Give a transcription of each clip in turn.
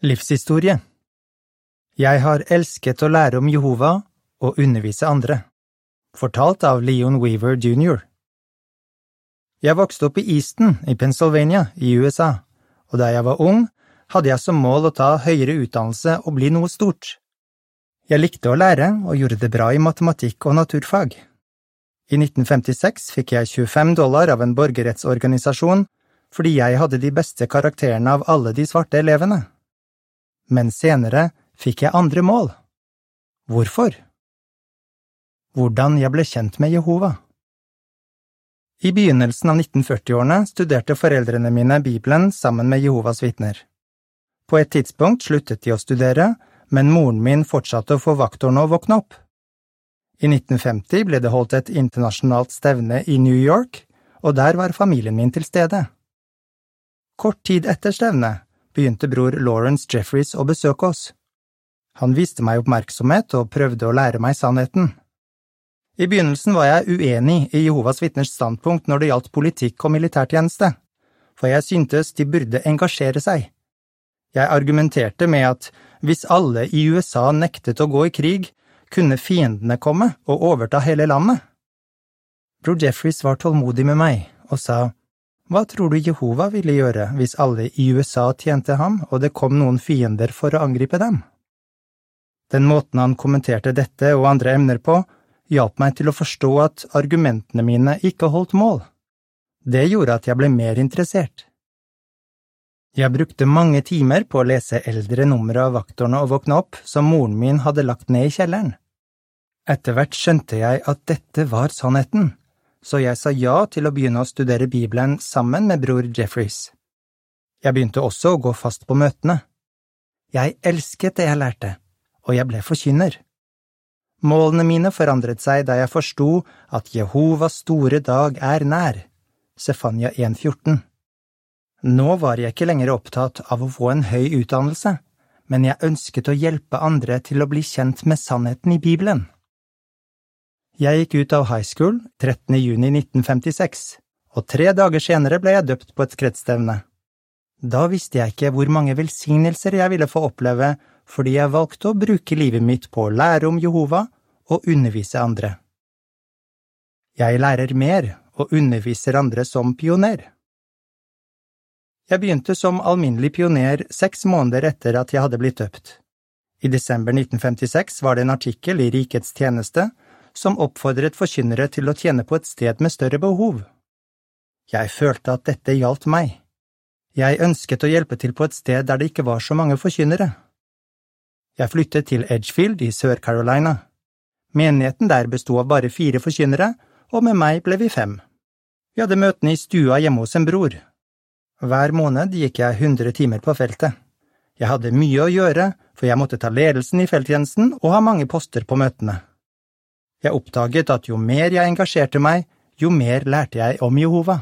Livshistorie Jeg har elsket å lære om Jehova og undervise andre. Fortalt av Leon Weaver jr. Jeg vokste opp i Easton i Pennsylvania i USA, og da jeg var ung, hadde jeg som mål å ta høyere utdannelse og bli noe stort. Jeg likte å lære og gjorde det bra i matematikk og naturfag. I 1956 fikk jeg 25 dollar av en borgerrettsorganisasjon fordi jeg hadde de beste karakterene av alle de svarte elevene men senere fikk jeg andre mål. Hvorfor? Hvordan jeg ble kjent med Jehova I begynnelsen av 1940-årene studerte foreldrene mine Bibelen sammen med Jehovas vitner. På et tidspunkt sluttet de å studere, men moren min fortsatte å få vaktårene å våkne opp. I 1950 ble det holdt et internasjonalt stevne i New York, og der var familien min til stede. Kort tid etter stevnet begynte bror Lawrence Jeffreys å besøke oss. Han viste meg oppmerksomhet og prøvde å lære meg sannheten. I begynnelsen var jeg uenig i Jehovas vitners standpunkt når det gjaldt politikk og militærtjeneste, for jeg syntes de burde engasjere seg. Jeg argumenterte med at hvis alle i USA nektet å gå i krig, kunne fiendene komme og overta hele landet. Bror Jeffreys var tålmodig med meg og sa hva tror du Jehova ville gjøre hvis alle i USA tjente ham og det kom noen fiender for å angripe dem? Den måten han kommenterte dette og andre emner på, hjalp meg til å forstå at argumentene mine ikke holdt mål. Det gjorde at jeg ble mer interessert. Jeg brukte mange timer på å lese eldre numre av Vaktorene og våkne opp som moren min hadde lagt ned i kjelleren. Etter hvert skjønte jeg at dette var sannheten så jeg sa ja til å begynne å studere Bibelen sammen med bror Jeffreys. Jeg begynte også å gå fast på møtene. Jeg elsket det jeg lærte, og jeg ble forkynner. Målene mine forandret seg da jeg forsto at Jehovas store dag er nær, Sefania 1,14. Nå var jeg ikke lenger opptatt av å få en høy utdannelse, men jeg ønsket å hjelpe andre til å bli kjent med sannheten i Bibelen. Jeg gikk ut av high school 13. juni 1956, og tre dager senere ble jeg døpt på et kretsstevne. Da visste jeg ikke hvor mange velsignelser jeg ville få oppleve fordi jeg valgte å bruke livet mitt på å lære om Jehova og undervise andre. Jeg lærer mer og underviser andre som pioner. Jeg begynte som alminnelig pioner seks måneder etter at jeg hadde blitt døpt. I desember 1956 var det en artikkel i Rikets tjeneste som oppfordret forkynnere til å tjene på et sted med større behov. Jeg følte at dette gjaldt meg. Jeg ønsket å hjelpe til på et sted der det ikke var så mange forkynnere. Jeg flyttet til Edgefield i Sør-Carolina. Menigheten der besto av bare fire forkynnere, og med meg ble vi fem. Vi hadde møtene i stua hjemme hos en bror. Hver måned gikk jeg hundre timer på feltet. Jeg hadde mye å gjøre, for jeg måtte ta ledelsen i felttjenesten og ha mange poster på møtene. Jeg oppdaget at jo mer jeg engasjerte meg, jo mer lærte jeg om Jehova.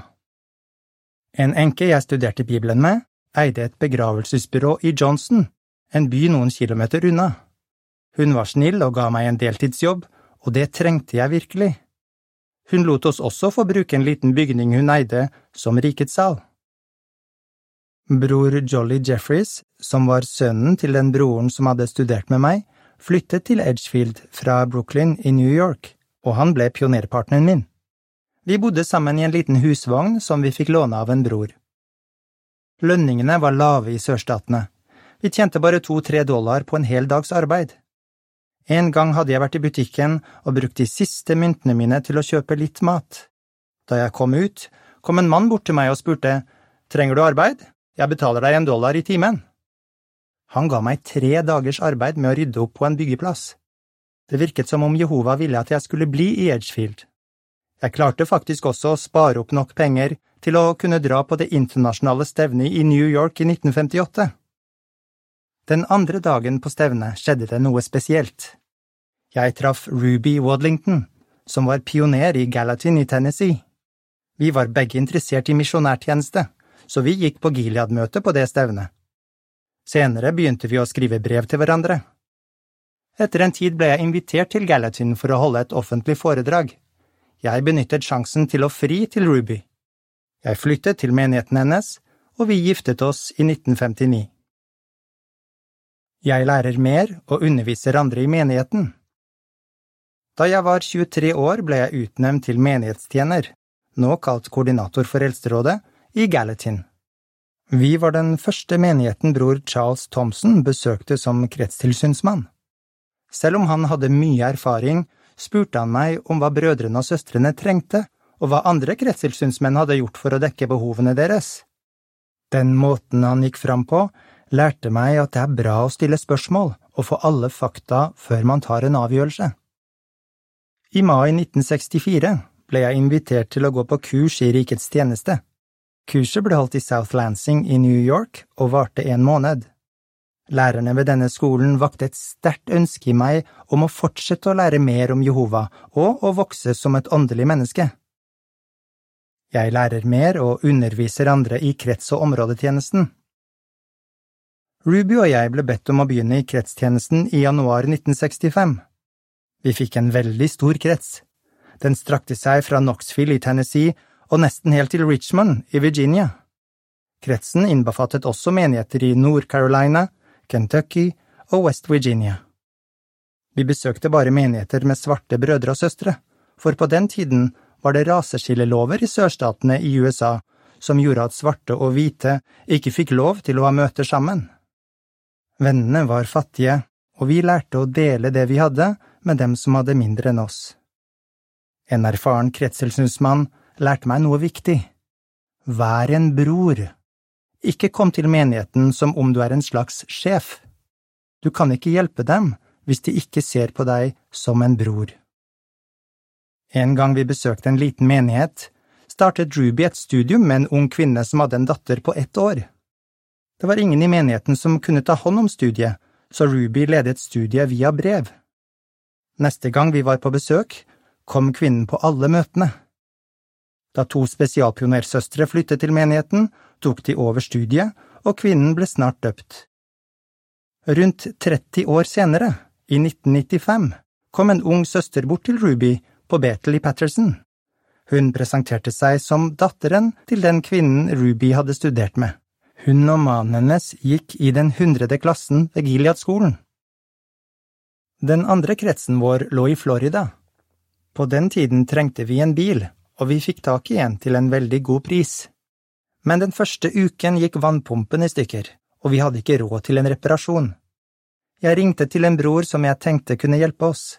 En enke jeg studerte Bibelen med, eide et begravelsesbyrå i Johnson, en by noen kilometer unna. Hun var snill og ga meg en deltidsjobb, og det trengte jeg virkelig. Hun lot oss også få bruke en liten bygning hun eide, som rikets sal. Bror Jolly Jeffreys, som var sønnen til den broren som hadde studert med meg, flyttet til Edgefield fra Brooklyn i New York, og han ble pionerpartneren min. Vi bodde sammen i en liten husvogn som vi fikk låne av en bror. Lønningene var lave i sørstatene. Vi tjente bare to–tre dollar på en hel dags arbeid. En gang hadde jeg vært i butikken og brukt de siste myntene mine til å kjøpe litt mat. Da jeg kom ut, kom en mann bort til meg og spurte, Trenger du arbeid? Jeg betaler deg en dollar i timen. Han ga meg tre dagers arbeid med å rydde opp på en byggeplass. Det virket som om Jehova ville at jeg skulle bli i Edgefield. Jeg klarte faktisk også å spare opp nok penger til å kunne dra på det internasjonale stevnet i New York i 1958. Den andre dagen på stevnet skjedde det noe spesielt. Jeg traff Ruby Wadlington, som var pioner i Gallatin i Tennessee. Vi var begge interessert i misjonærtjeneste, så vi gikk på Gilead-møte på det stevnet. Senere begynte vi å skrive brev til hverandre. Etter en tid ble jeg invitert til Gallatin for å holde et offentlig foredrag. Jeg benyttet sjansen til å fri til Ruby. Jeg flyttet til menigheten hennes, og vi giftet oss i 1959. Jeg lærer mer og underviser andre i menigheten. Da jeg var 23 år, ble jeg utnevnt til menighetstjener, nå kalt koordinator for Eldsterådet, i Gallatin. Vi var den første menigheten bror Charles Thompson besøkte som kretstilsynsmann. Selv om han hadde mye erfaring, spurte han meg om hva brødrene og søstrene trengte, og hva andre kretstilsynsmenn hadde gjort for å dekke behovene deres. Den måten han gikk fram på, lærte meg at det er bra å stille spørsmål og få alle fakta før man tar en avgjørelse. I mai 1964 ble jeg invitert til å gå på kurs i rikets tjeneste. Kurset ble holdt i South Lansing i New York og varte en måned. Lærerne ved denne skolen vakte et sterkt ønske i meg om å fortsette å lære mer om Jehova og å vokse som et åndelig menneske. Jeg lærer mer og underviser andre i krets- og områdetjenesten. Ruby og jeg ble bedt om å begynne i kretstjenesten i januar 1965. Vi fikk en veldig stor krets. Den strakte seg fra Knoxville i Tennessee og nesten helt til Richmond i Virginia. Kretsen innbefattet også menigheter i Nord-Carolina, Kentucky og West Virginia. Vi besøkte bare menigheter med svarte brødre og søstre, for på den tiden var det raseskillelover i sørstatene i USA som gjorde at svarte og hvite ikke fikk lov til å ha møter sammen. Vennene var fattige, og vi lærte å dele det vi hadde med dem som hadde mindre enn oss. En erfaren kretselsnusmann lærte meg noe viktig. Vær en bror. Ikke kom til menigheten som om du er en slags sjef. Du kan ikke hjelpe dem hvis de ikke ser på deg som en bror. En gang vi besøkte en liten menighet, startet Ruby et studium med en ung kvinne som hadde en datter på ett år. Det var ingen i menigheten som kunne ta hånd om studiet, så Ruby ledet studiet via brev. Neste gang vi var på besøk, kom kvinnen på alle møtene. Da to spesialpionersøstre flyttet til menigheten, tok de over studiet, og kvinnen ble snart døpt. Rundt 30 år senere, i 1995, kom en ung søster bort til Ruby på Bethel Patterson. Hun presenterte seg som datteren til den kvinnen Ruby hadde studert med. Hun og mannen hennes gikk i den hundrede klassen ved Gilead-skolen. Den andre kretsen vår lå i Florida. På den tiden trengte vi en bil, og vi fikk tak i en til en veldig god pris. Men den første uken gikk vannpumpen i stykker, og vi hadde ikke råd til en reparasjon. Jeg ringte til en bror som jeg tenkte kunne hjelpe oss.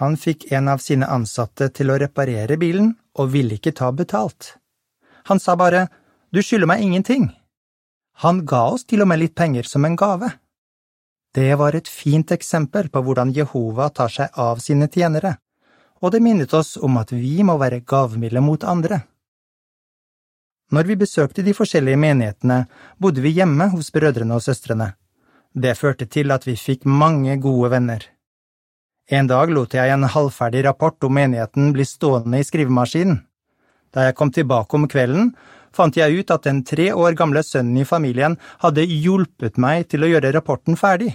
Han fikk en av sine ansatte til å reparere bilen og ville ikke ta betalt. Han sa bare du skylder meg ingenting. Han ga oss til og med litt penger som en gave. Det var et fint eksempel på hvordan Jehova tar seg av sine tjenere, og det minnet oss om at vi må være gavmilde mot andre. Når vi besøkte de forskjellige menighetene, bodde vi hjemme hos brødrene og søstrene. Det førte til at vi fikk mange gode venner. En dag lot jeg en halvferdig rapport om menigheten bli stående i skrivemaskinen. Da jeg kom tilbake om kvelden, fant jeg ut at den tre år gamle sønnen i familien hadde hjulpet meg til å gjøre rapporten ferdig.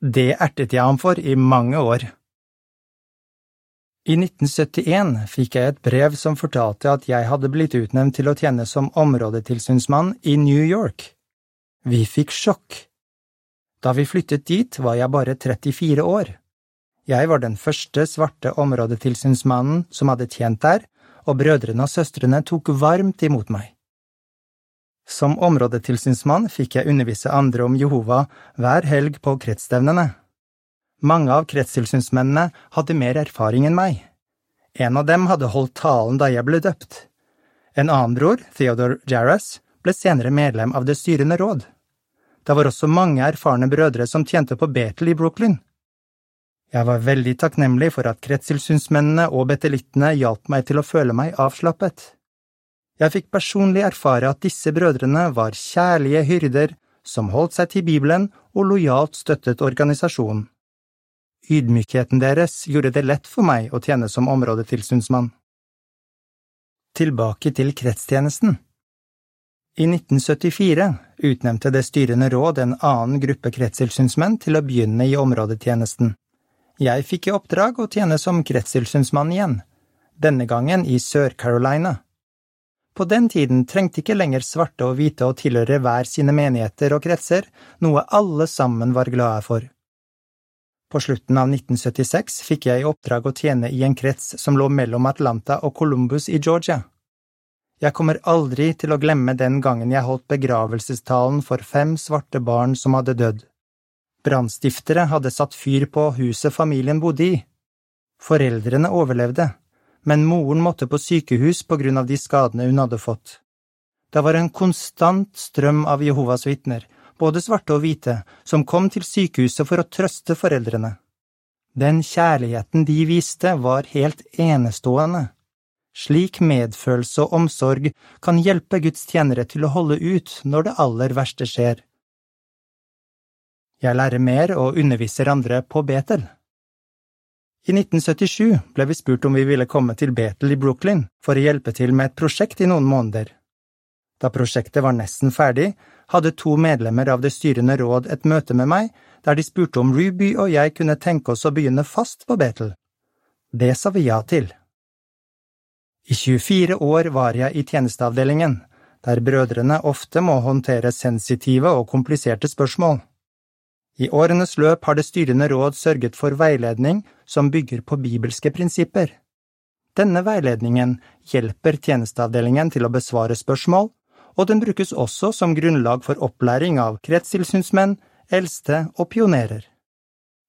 Det ertet jeg ham for i mange år. I 1971 fikk jeg et brev som fortalte at jeg hadde blitt utnevnt til å tjene som områdetilsynsmann i New York. Vi fikk sjokk. Da vi flyttet dit, var jeg bare 34 år. Jeg var den første svarte områdetilsynsmannen som hadde tjent der, og brødrene og søstrene tok varmt imot meg. Som områdetilsynsmann fikk jeg undervise andre om Jehova hver helg på kretsstevnene. Mange av kretstilsynsmennene hadde mer erfaring enn meg. En av dem hadde holdt talen da jeg ble døpt. En annen bror, Theodor Jarras, ble senere medlem av det styrende råd. Det var også mange erfarne brødre som tjente på Betel i Brooklyn. Jeg var veldig takknemlig for at kretstilsynsmennene og betelittene hjalp meg til å føle meg avslappet. Jeg fikk personlig erfare at disse brødrene var kjærlige hyrder som holdt seg til Bibelen og lojalt støttet organisasjonen. Ydmykheten deres gjorde det lett for meg å tjene som områdetilsynsmann. Tilbake til kretstjenesten. I 1974 utnevnte det styrende råd en annen gruppe kretstilsynsmenn til å begynne i områdetjenesten. Jeg fikk i oppdrag å tjene som kretstilsynsmann igjen, denne gangen i Sør-Carolina. På den tiden trengte ikke lenger svarte og hvite å tilhøre hver sine menigheter og kretser, noe alle sammen var glade for. På slutten av 1976 fikk jeg i oppdrag å tjene i en krets som lå mellom Atlanta og Columbus i Georgia. Jeg kommer aldri til å glemme den gangen jeg holdt begravelsestalen for fem svarte barn som hadde dødd. Brannstiftere hadde satt fyr på huset familien bodde i. Foreldrene overlevde, men moren måtte på sykehus på grunn av de skadene hun hadde fått. Det var en konstant strøm av Jehovas vitner, både svarte og hvite, som kom til sykehuset for å trøste foreldrene. Den kjærligheten de viste, var helt enestående. Slik medfølelse og omsorg kan hjelpe Guds tjenere til å holde ut når det aller verste skjer. Jeg lærer mer og underviser andre på Betel. I 1977 ble vi spurt om vi ville komme til Betel i Brooklyn for å hjelpe til med et prosjekt i noen måneder. Da prosjektet var nesten ferdig, hadde to medlemmer av det styrende råd et møte med meg der de spurte om Ruby og jeg kunne tenke oss å begynne fast på Betel. Det sa vi ja til. I 24 år var jeg i tjenesteavdelingen, der brødrene ofte må håndtere sensitive og kompliserte spørsmål. I årenes løp har det styrende råd sørget for veiledning som bygger på bibelske prinsipper. Denne veiledningen hjelper tjenesteavdelingen til å besvare spørsmål, og den brukes også som grunnlag for opplæring av kretstilsynsmenn, eldste og pionerer.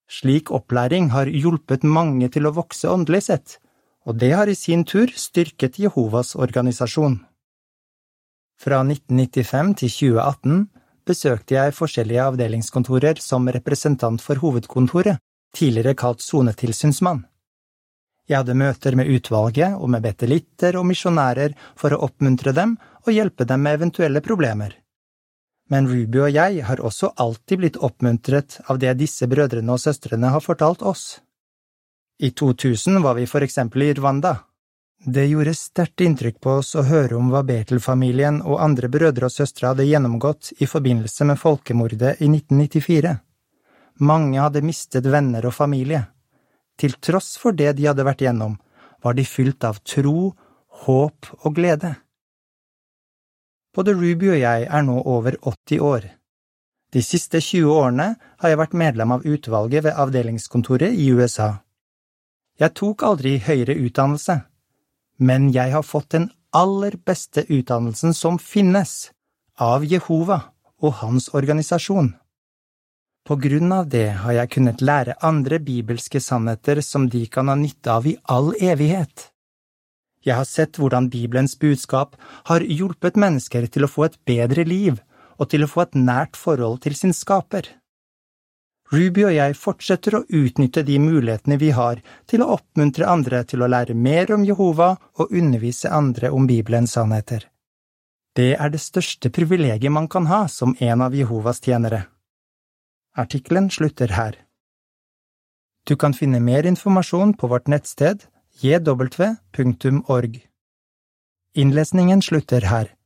Slik opplæring har hjulpet mange til å vokse åndelig sett, og det har i sin tur styrket Jehovas organisasjon. Fra 1995 til 2018 besøkte jeg forskjellige avdelingskontorer som representant for hovedkontoret, tidligere kalt sonetilsynsmann. Jeg hadde møter med utvalget og med betelitter og misjonærer for å oppmuntre dem og hjelpe dem med eventuelle problemer. Men Ruby og jeg har også alltid blitt oppmuntret av det disse brødrene og søstrene har fortalt oss. I 2000 var vi for eksempel i Rwanda, det gjorde sterkt inntrykk på oss å høre om hva Betel-familien og andre brødre og søstre hadde gjennomgått i forbindelse med folkemordet i 1994. Mange hadde mistet venner og familie. Til tross for det de hadde vært gjennom, var de fylt av tro, håp og glede. Både Ruby og jeg er nå over 80 år. De siste 20 årene har jeg vært medlem av utvalget ved avdelingskontoret i USA. Jeg tok aldri høyere utdannelse men jeg har fått den aller beste utdannelsen som finnes, av Jehova og hans organisasjon. På grunn av det har jeg kunnet lære andre bibelske sannheter som de kan ha nytte av i all evighet. Jeg har sett hvordan Bibelens budskap har hjulpet mennesker til å få et bedre liv og til å få et nært forhold til sin skaper. Ruby og jeg fortsetter å utnytte de mulighetene vi har til å oppmuntre andre til å lære mer om Jehova og undervise andre om Bibelens sannheter. Det er det største privilegiet man kan ha som en av Jehovas tjenere. Artikkelen slutter her. Du kan finne mer informasjon på vårt nettsted jw.org. Innlesningen slutter her.